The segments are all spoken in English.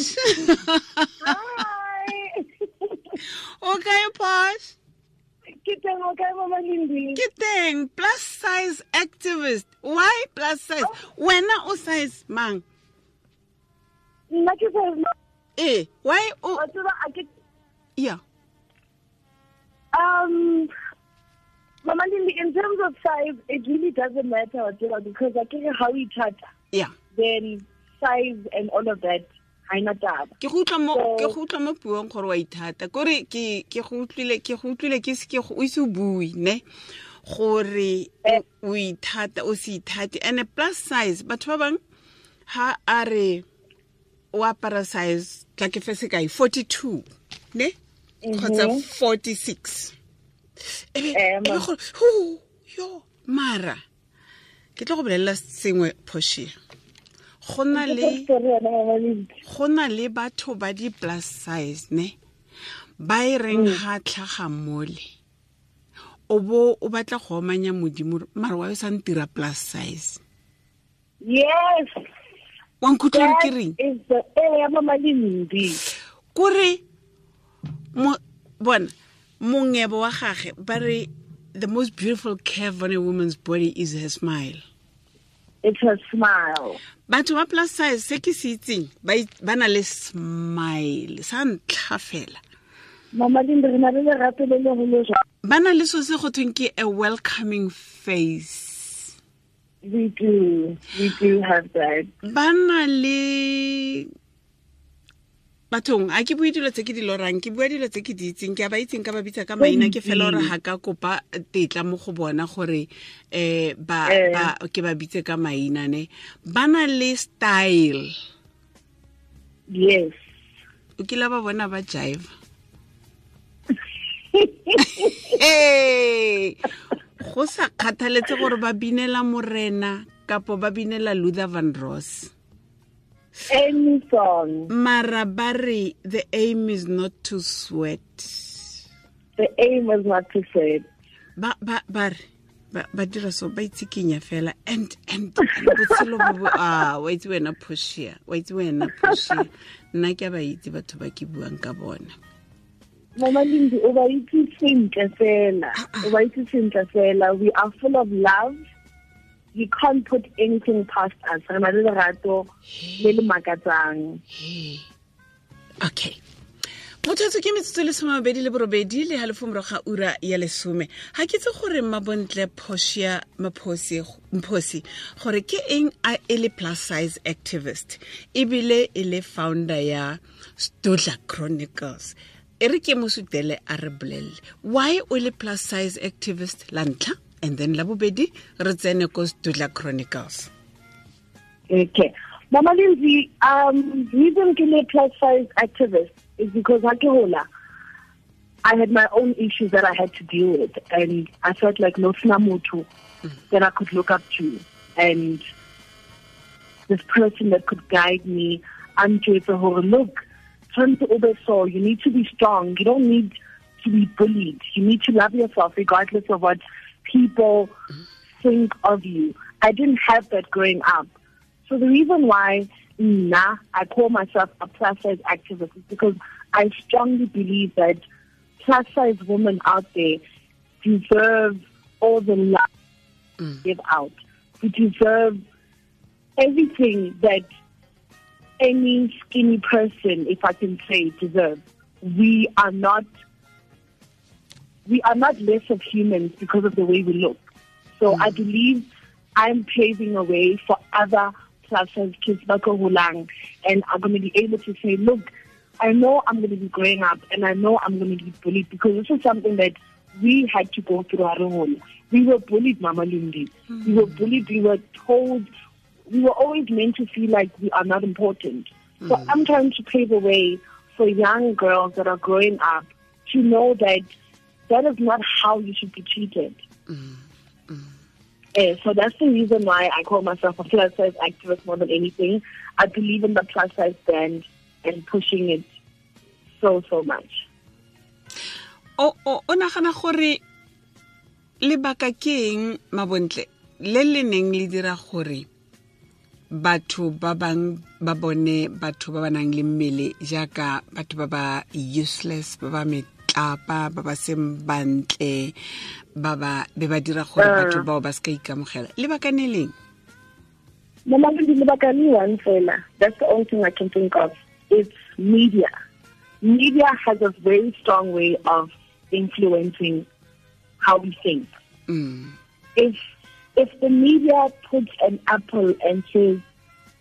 Posh. Hi. okay, Posh. Ke teng o kae mama Lindi? Ke teng plus size activist. Why plus size? Wena o size mang? Nna ke sa Eh, why o o tseba a ke yeah. um Mama Lindi in terms of size it really doesn't matter what because I think how we touch Yeah. then size and all of that ha ina taba. Ke go utlwa mo So- ke go utlwa mo puong gore wa ithata. Kore ke ke go utlwile ke go utlwile ke se ke go o ise o bue ne? Gore o- o ithata o se ithate. And plus size batho ba bang ha a re o apara size tla ke fe sekai 42 ne? Kgotsa 46 ebe Eh, ebe gore yo mara ke tla go bolelela sengwe phoshia go na le Sorry, yona, Mama Lindi. go na le batho ba di plus size ne ba e reng mm. ga tlhaga mole o bo o batla go omanya modimo mara wa yo sa ntira plus size Yes. wa nkutlwa ke reng is the area Mama Lindi. kore bona mongebo wa gage ba re the most beautiful curve on a woman's body is her smile It's her smile. Batho ba plus size se ke se itseng ba na le smile sa ntlha fela Mama Lindi re na le lerato le legolo jwang. ba na le so se go thweng ke a welcoming face We do. We do have that. ba na le bathong a ke bue dilo tse ke di lorang ke bua dilo tse ke di itseng ke a ba itseng ka ba bitsa ka maina ke fela gore ga ka kopa tetla mo go bona gore um ke ba bitse ka maina ne. Ba na le style? Yes. o kile ba bona ba jive? Hey! Go sa kgathaletse gore ba binela morena kapo ba binela luther van ross Any song. mara ba re the aim is not to sweat The aim was not to it. ba ba ba ba ba dira so ba itsikenya fela and and botshelo bo ah wa itse wena phoshia wa itse wena phoshia nna ke ba itse batho ba ke buang ka bona Mama Lindy, o ba itse sentle fela. O ba itse sentle fela. We are full of love. You can't put anything past us. Re na le lerato le le makatsang. Hmm. okay. Motsotso ke metsotso le somabedi le borobedi le halefo morago ga ura ya lesome. Ga ke itse gore mabontle maphosi mphosi gore ke eng a e le plus size activist? Ebile e le founder ya Sdudla chronicles. E re ke mosutele a re bolelele why o le plus size activist la ntlha and then la bobedi re tsene ko Sdudla chronicles Okay. Mama Lindsay, um, reason ke le plus size activist is because ha ke hola, I had my own issues that I had to deal with, and I felt like no motho that I could look up to, and this person that could guide me. And to look, turn to over so you need to be strong. You don't need to be bullied. You need to love yourself regardless of what people think of you. I didn't have that growing up. So the reason why nah, I call myself a plus size activist is because I strongly believe that plus size women out there deserve all the love we mm. give out. We deserve everything that any skinny person, if I can say, deserves. We are not we are not less of humans because of the way we look. So mm. I believe I'm paving a way for other plus size kids like Hulang and I'm going to be able to say, look, I know I'm going to be growing up and I know I'm going to be bullied because this is something that we had to go through our own. We were bullied, Mama Lindy. We were mm. bullied. We were told, we were always meant to feel like we are not important. So mm. I'm trying to pave a way for young girls that are growing up to know that that is not how you should be treated. Eh, so that's the reason why I call myself a plus size activist more than anything. I believe in the plus size brand and pushing it so so much. o o o nagana gore lebaka ke eng mabontle le le neng le dira gore batho ba bang ba bone batho ba ba nang le mmele jaaka batho ba ba useless ba ba metlapa ba ba seng bantle ba ba be ba dira gore Ah. batho bao ba se ka ikamogela lebaka ne leng Mama Lindy, lebaka le one fela. That's the only thing I can think of. It's media. Media has a very strong way of influencing how we think. mm. If if the media puts an apple and says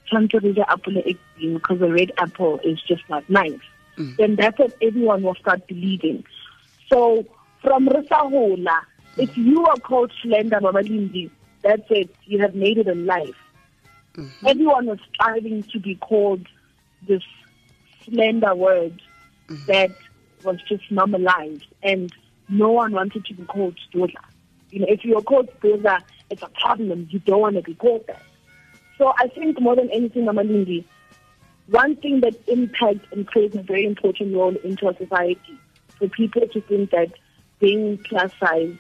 Chantorija apple because a red apple is just not nice, Mm. then that's what everyone will start believing. So from Risahola, mm. if you are called Slender Mama Lindy, that's it. You have made it in life. Mm-hmm. Everyone was striving to be called this slender word mm. that was just normalized, and no one wanted to be called Stola. You know, if you're called Stola, it's a problem. You don't want to be called that. So I think more than anything, Mama Lindy, one thing that impacts and plays a very important role into our society for people to think that being plus size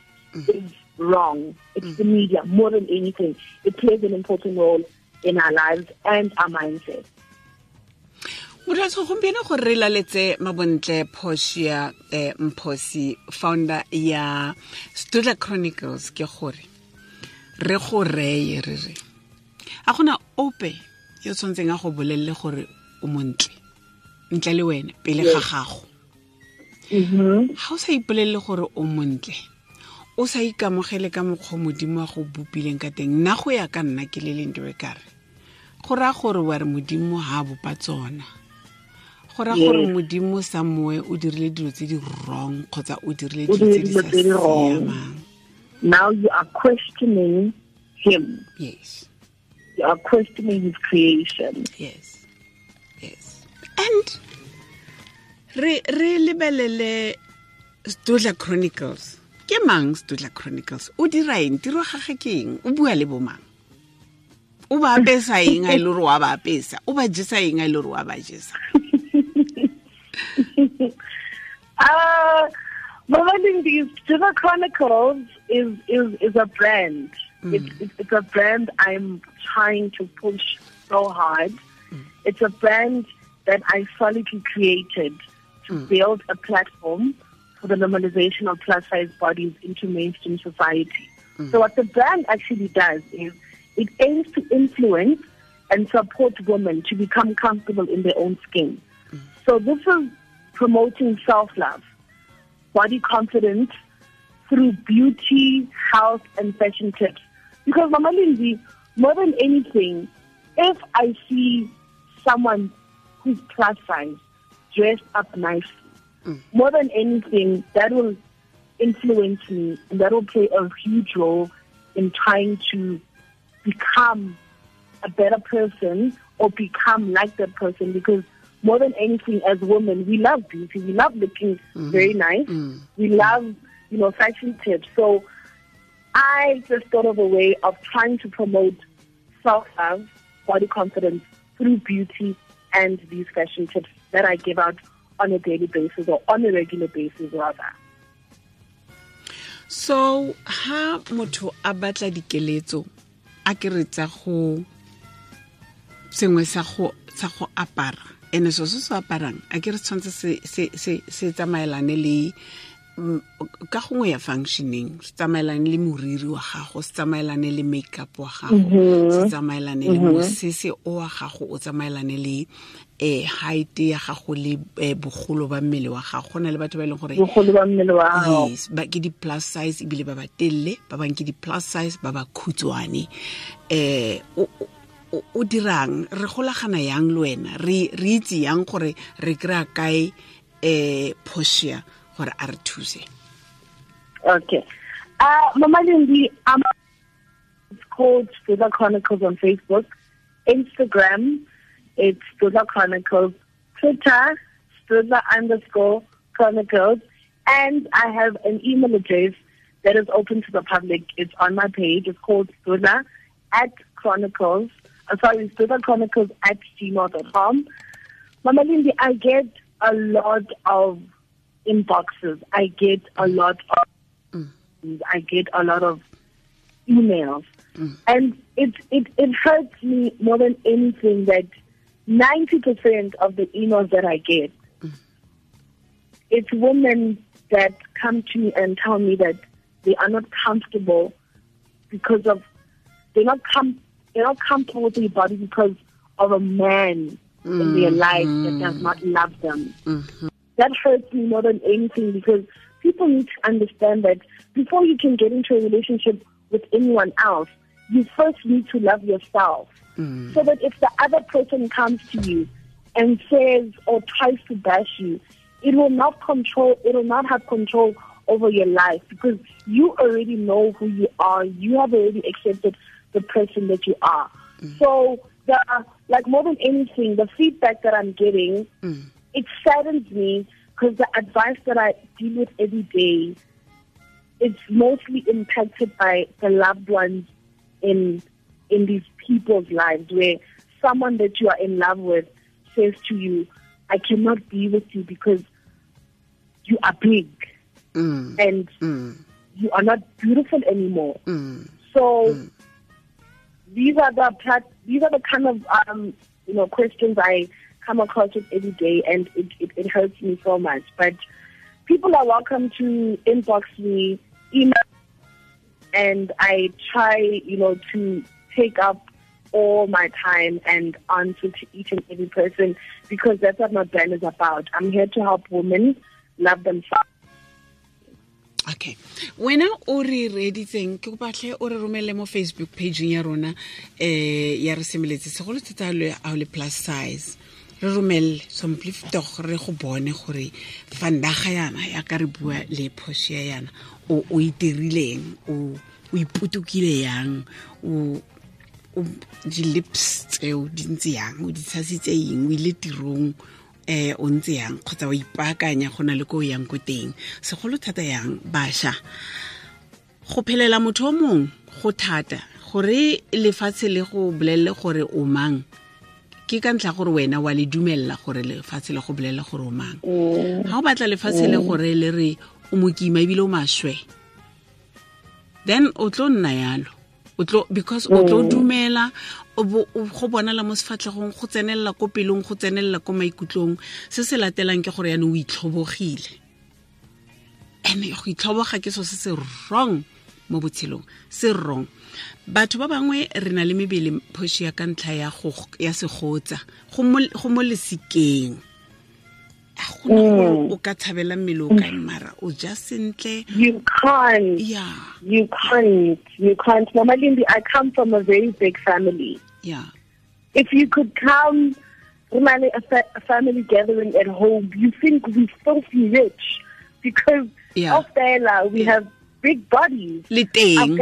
is wrong. It's the media more than anything. It plays an important role in our lives and our mindset. moratso gompieno gore re laletse mabontle posia eh, mphosi founder ya Sdudla chronicles ke gore re go reye re re a gona ope yo tshwanetseng a go bolelele gore o montle ntle le wena pele ga gago. Mm-hmm. ga o sa ipolelele gore o montle o sa ikamogele ka mokgwa modimo a go bopileng ka teng nna go ya ka nna ke le leng dibe kare go raya gore wa re modimo ga a bopa tsona. Go raya gore modimo samoe o dirile dilo tse di wrong kgotsa o dirile dilo tse di sa siamang. Now you are questioning him. yes are questioning his creation. yes. Yes. And re re lebelele Sdudla chronicles. Ke mang Sdudla chronicles? O dira eng? Tiro ya gage ke eng? O bua le bomang o ba apesa eng? A e le gore wa ba apesa o ba jesa eng? A e le gore wa ba jesa? Uh, Mama Lindy's Sugar Chronicles is, is, is a brand. It's, hmm. it's, it's a brand I'm trying to push so hard. Hmm. It's a brand that I solidly created to hmm. build a platform for the normalization of plus size bodies into mainstream society. So what the brand actually does is it aims to influence and support women to become comfortable in their own skin. So this is promoting self-love, body confidence through beauty, health, and fashion tips. Because Mama Lindsay, more than anything, if I see someone who's plus size dressed up nicely, mm. more than anything, that will influence me and that will play a huge role in trying to become a better person or become like that person. Because more than anything as women we love beauty. We love looking mm-hmm. very nice. Mm. We love you know fashion tips. So i just thought of a way of trying to promote self-love body confidence through beauty and these fashion tips that i give out on a daily basis or on a regular basis rather. So ha motho a batla dikeletso a go sengwe sa go sa go apara. Ene so se se aparang a ke se se se tsamaelane le ka gongwe ya functioning se tsamaelane le moriri wa gago se tsamaelane le makeup wa gago se tsamaelane le mosese o wa gago o tsamaelane le eh height ya gago le eh, bogolo ba mmele wa gago. Go na le batho ba e leng gore bogolo ba mmele wa gago. Yes ba ke di-plus size ebile ba ba telele ba bangwe ke di-plus size ba ba khutshwane. Eh o, dirang re golagana yang le wena? Re itse yang gore re kry-a kae eh posia gore a re thuse Okay. Uh, Mama Lindy, it's called Sdudla Chronicles on Facebook, Instagram, it's Sdudla Chronicles, Twitter, Sdudla underscore Chronicles, and I have an email address that is open to the public. It's on my page. It's called Sdudla at Chronicles. Uh, sorry, Sdudla Chronicles at gmail.com. Mama Lindy, I get a lot of inboxes. I get a lot of, I get a lot of emails, and it it it hurts me more than anything that ninety percent of the emails that I get, it's women that come to me and tell me that they are not comfortable because of they're not com- they're not comfortable with their body because of a man in their mm-hmm. life that does not love them. Mm-hmm. That hurts me more than anything because people need to understand that before you can get into a relationship with anyone else, you first need to love yourself. Mm. So that if the other person comes to you and says or tries to bash you, it will not control it will not have control over your life because you already know who you are. You have already accepted the person that you are. Mm. So the like more than anything, the feedback that I'm getting, mm. It saddens me because the advice that I deal with every day, is mostly impacted by the loved ones in in these people's lives where someone that you are in love with says to you, I cannot be with you because you are big and you are not beautiful anymore. So these are the these are the kind of um, you know questions I come across it every day, and it, it, it hurts me so much. But people are welcome to inbox me, email, and I try you know to take up all my time and answer to each and every person because that's what my brand is about. I'm here to help women love themselves. okay wena o re reeditseng ke kopatlhe o re romele mo facebook pageng ya rona um ya re semeletse segolo thata le le plus size re romelele sompliftoch re go bone gore fandaga yana ya ka re bua le phosia yana o o itirileng o o ipotokile yang o o di-lips tseo di ntse yang o di tshasitse eng o ile tirong eh o ntse yang kgotsa o ipaakanya go na le ko o yang ko teng. Segolo thata yang bašwa go phelela motho o mongwe go thata gore lefatshe le go bolelele gore o mang ke ka ntlha gore wena wa le dumelela gore lefatshe le go bolelela gore o mang? Ga o batla lefatshe le gore le re o mokima ebile o maswe then o tlo nna yalo. Because o tlo dumela o bo- go bonala mo sefatlhegong go tsenelela ko pelong go tsenelela ko maikutlong. Se se latelang ke gore yaanong o itlhobogile. And go itlhoboga ke so se se wrong mo botshelong se wrong batho ba bangwe re na le mebele phoši ya ka ntlha ya go- ya segotsa go mo- lesekeng a gona gore o ka tshabela mmele o kae mara o ja sentle You can't. yeah You can't. You can't. Mama lindi I come from a very big family. yeah If you could come, Rumane, a, fa- a family gathering at home, you think we're filthy rich because Yeah. of Bella, we Yeah. have big bodies. I've teng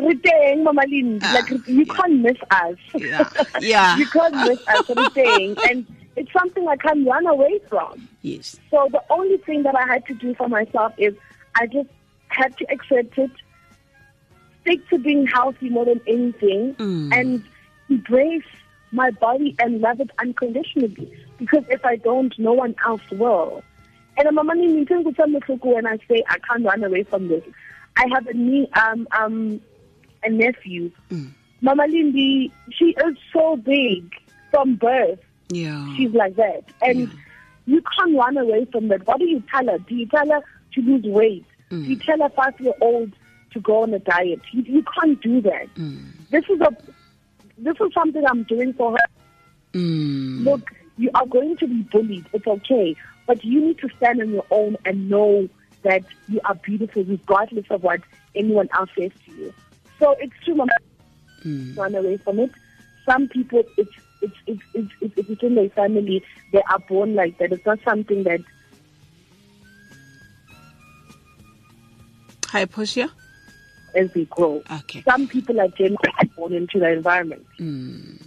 got Riteng, Mama Lindy. Ah, like, you can't miss us. Yeah. Yeah. you can't miss us, Riteng. And it's something I can't run away from. yes So the only thing that I had to do for myself is I just had to accept it, stick to being healthy more than anything, Mm. and embrace my body and love it unconditionally. Because if I don't, no one else will. And I'm a when I say I can't run away from this. I have a knee, um, um, a nephew. Mm. Mama Lindy, she is so big from birth yeah she's like that. And you can't run away from that. What do you tell her? Do you tell her to lose weight? Do you mm. tell a five year old to go on a diet? You, you can't do that. Mm. This is a this is something I'm doing for her. Mm. Look, you are going to be bullied. It's okay. But you need to stand on your own and know that you are beautiful regardless of what anyone else says to you. So it's true, Mama. Mm. Run away from it. Some people, it's it's it's it's, it's, it's within their family. They are born like that. It's not something that hi as we grow. okay Some people are genuinely born into the environment. Mm.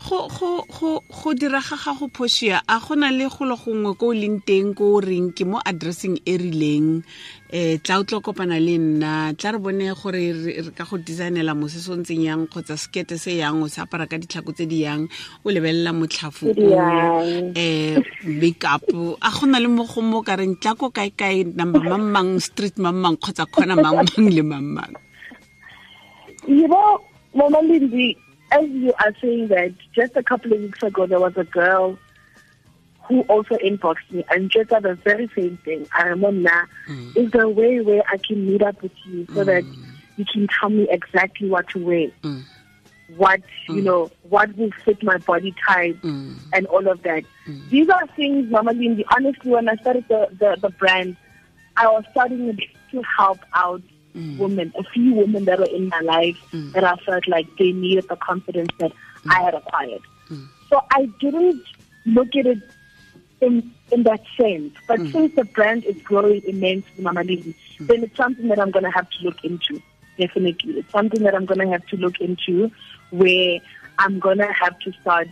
Go go go go dira ga gago phosia a gona le go le gongwe ko o leng teng ko o reng ke mo addressing e rileng. Um tla o tlo kopana le nna tla re bone gore re ka go designela mose se o ntseng yang kgotsa sekete se yang o se apara ka ditlhako tse di yang o lebelela motlhafo um makeup. A gona le mo go mo ka reng tla ko kae kae number mang mang street mang mang kgotsa kgona mang mang le mang mang. You know, Mama Lindsay, as you are saying that, just a couple of weeks ago, there was a girl who also inboxed me and just said the very same thing. I remember, is there a way where I can meet up with you so that you can tell me exactly what to wear? Mm. What, you know, what will fit my body type Mm. and all of that. These are things, Mama Lindsay, honestly, when I started the, the, the brand, I was starting to help out women, a few women that were in my life that I felt like they needed the confidence that I had acquired. So I didn't look at it in in that sense. But mm. since the brand is growing immensely, Mama Lily, then it's something that I'm gonna have to look into. Definitely. It's something that I'm gonna have to look into where I'm gonna have to start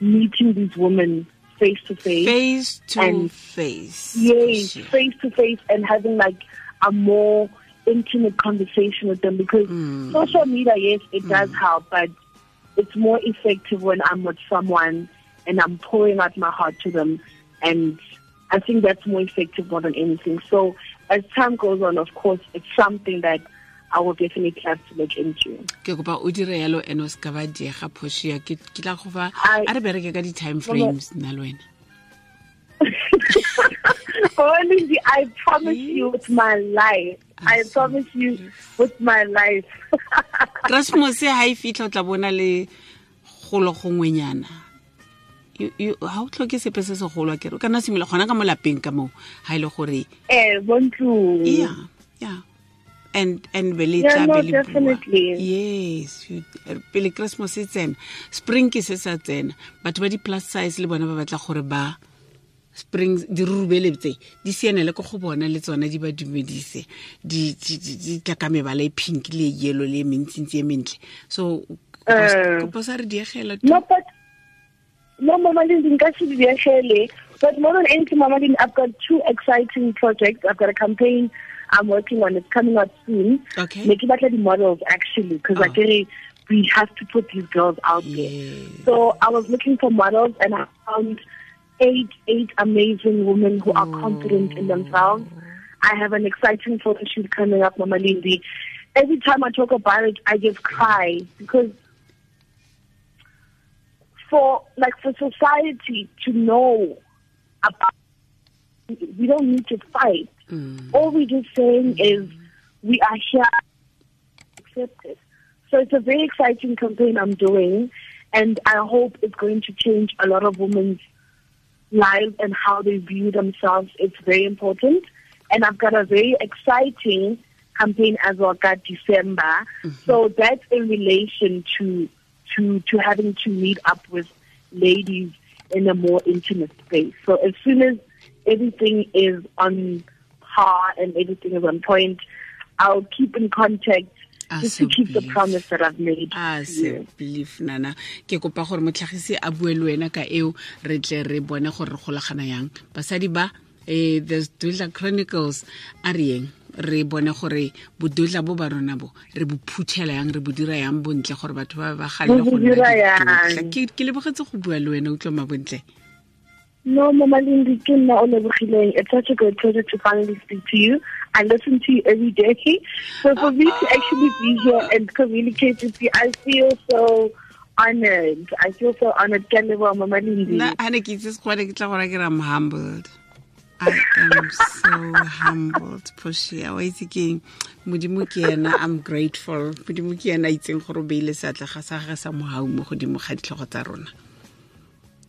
meeting these women face to face. face to And- face Yes, face to face and having like a more intimate conversation with them because Mm. social media, yes, it does help, but it's more effective when I'm with someone and I'm pouring out my heart to them. And I think that's more effective more than anything. So as time goes on, of course, it's something that I will definitely have to look into. ke kopa o dire yalo ene o se ka ba diega phosia ke tla go fa I- a re bereke ka di-time frames nna le wena I promise you with my life. I promise you with my life. christmas ha e fitla o tla bona le golo gongwenyana ga o tlhoke sepe se segolo a kere o kana simolola gona ka mo lapeng ka moo ga e le gore eh, Bontu. yeah yeah and and be le tla be le bua. definitely. yes you- pele christmas e tsena spring ke se sa tsena batho ba di-plus size le bona ba batla gore ba spring dirurubele tse di sianele ko go bona le tsona di ba dumedise di tla ka mebala e pink le e yellow le e mentsintsi e mentle so Eh. kopo sa re diegela No, but no, Mama Lindsay, nka se di diegele. But more than anything, Mama Lindsay, I've got two exciting projects. I've got a campaign I'm working on. It's coming out soon. Okay. Make it the models actually, because I Oh. get we have to put these girls out there. Yes. So I was looking for models, and I found eight eight amazing women who are confident in themselves. I have an exciting photo shoot coming up, Mama Lindsay. Every time I talk about it, I just cry because for like for society to know about we don't need to fight. Mm. All we're just saying is we are here accepted. So it's a very exciting campaign I'm doing and I hope it's going to change a lot of women's lives and how they view themselves. It's very important. And I've got a very exciting campaign as well got December. Mm-hmm. So that's in relation to to to having to meet up with ladies in a more intimate space. So as soon as everything is on par and everything is on point, I'll keep in contact just to keep the promise that I've made. a se belief nana. Ke kopa gore motlhagisi a bue le wena ka eo re tle re bone gore re golagana yang. Basadi ba eh, the dudla chronicles a re eng re bone gore bodudla bo ba rona bo re bo phuthela yang re bo dira yang bontle gore batho ba ba gale go nna ke lebogetse go bua le wena utlwa mabontle. No, Mama Lindy. It's such a good pleasure to finally speak to you. I listen to you every day. So for me to actually be here and communicate with you, I feel so honored. I feel so honored. Ke a leboha, Mama Lindy. nna ga ne ke itse sekgwane ke tla gore ke re am humbled i am so humbled poshia wa itse keng modimo ke ena i'm grateful modimo ke ena a itseng gore o beile seatlega sa gage sa mogau mo godimo ga ditlhogo tsa rona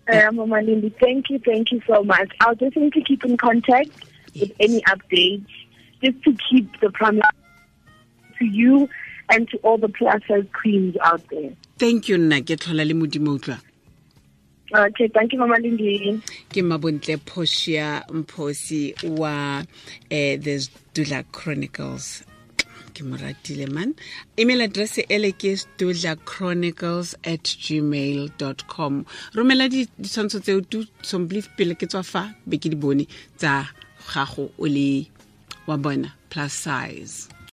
Uh, Mama Lindy, thank you, thank you so much. I'll definitely keep in contact with any updates just to keep the promise to you and to all the plus size queens out there. thank you nna. Ke tlhola le modimo utlwa Okay, thank you, Mama Lindy. ke mabontle poshia mphosi wa eh, the dula chronicles. Ke mo man. Email address ele ke Sdudla chronicles at gmail com. Romela di- ditshwantsho tseo tu somblief pele ke tswa fa be ke di bone tsa gago o le wa bona plus size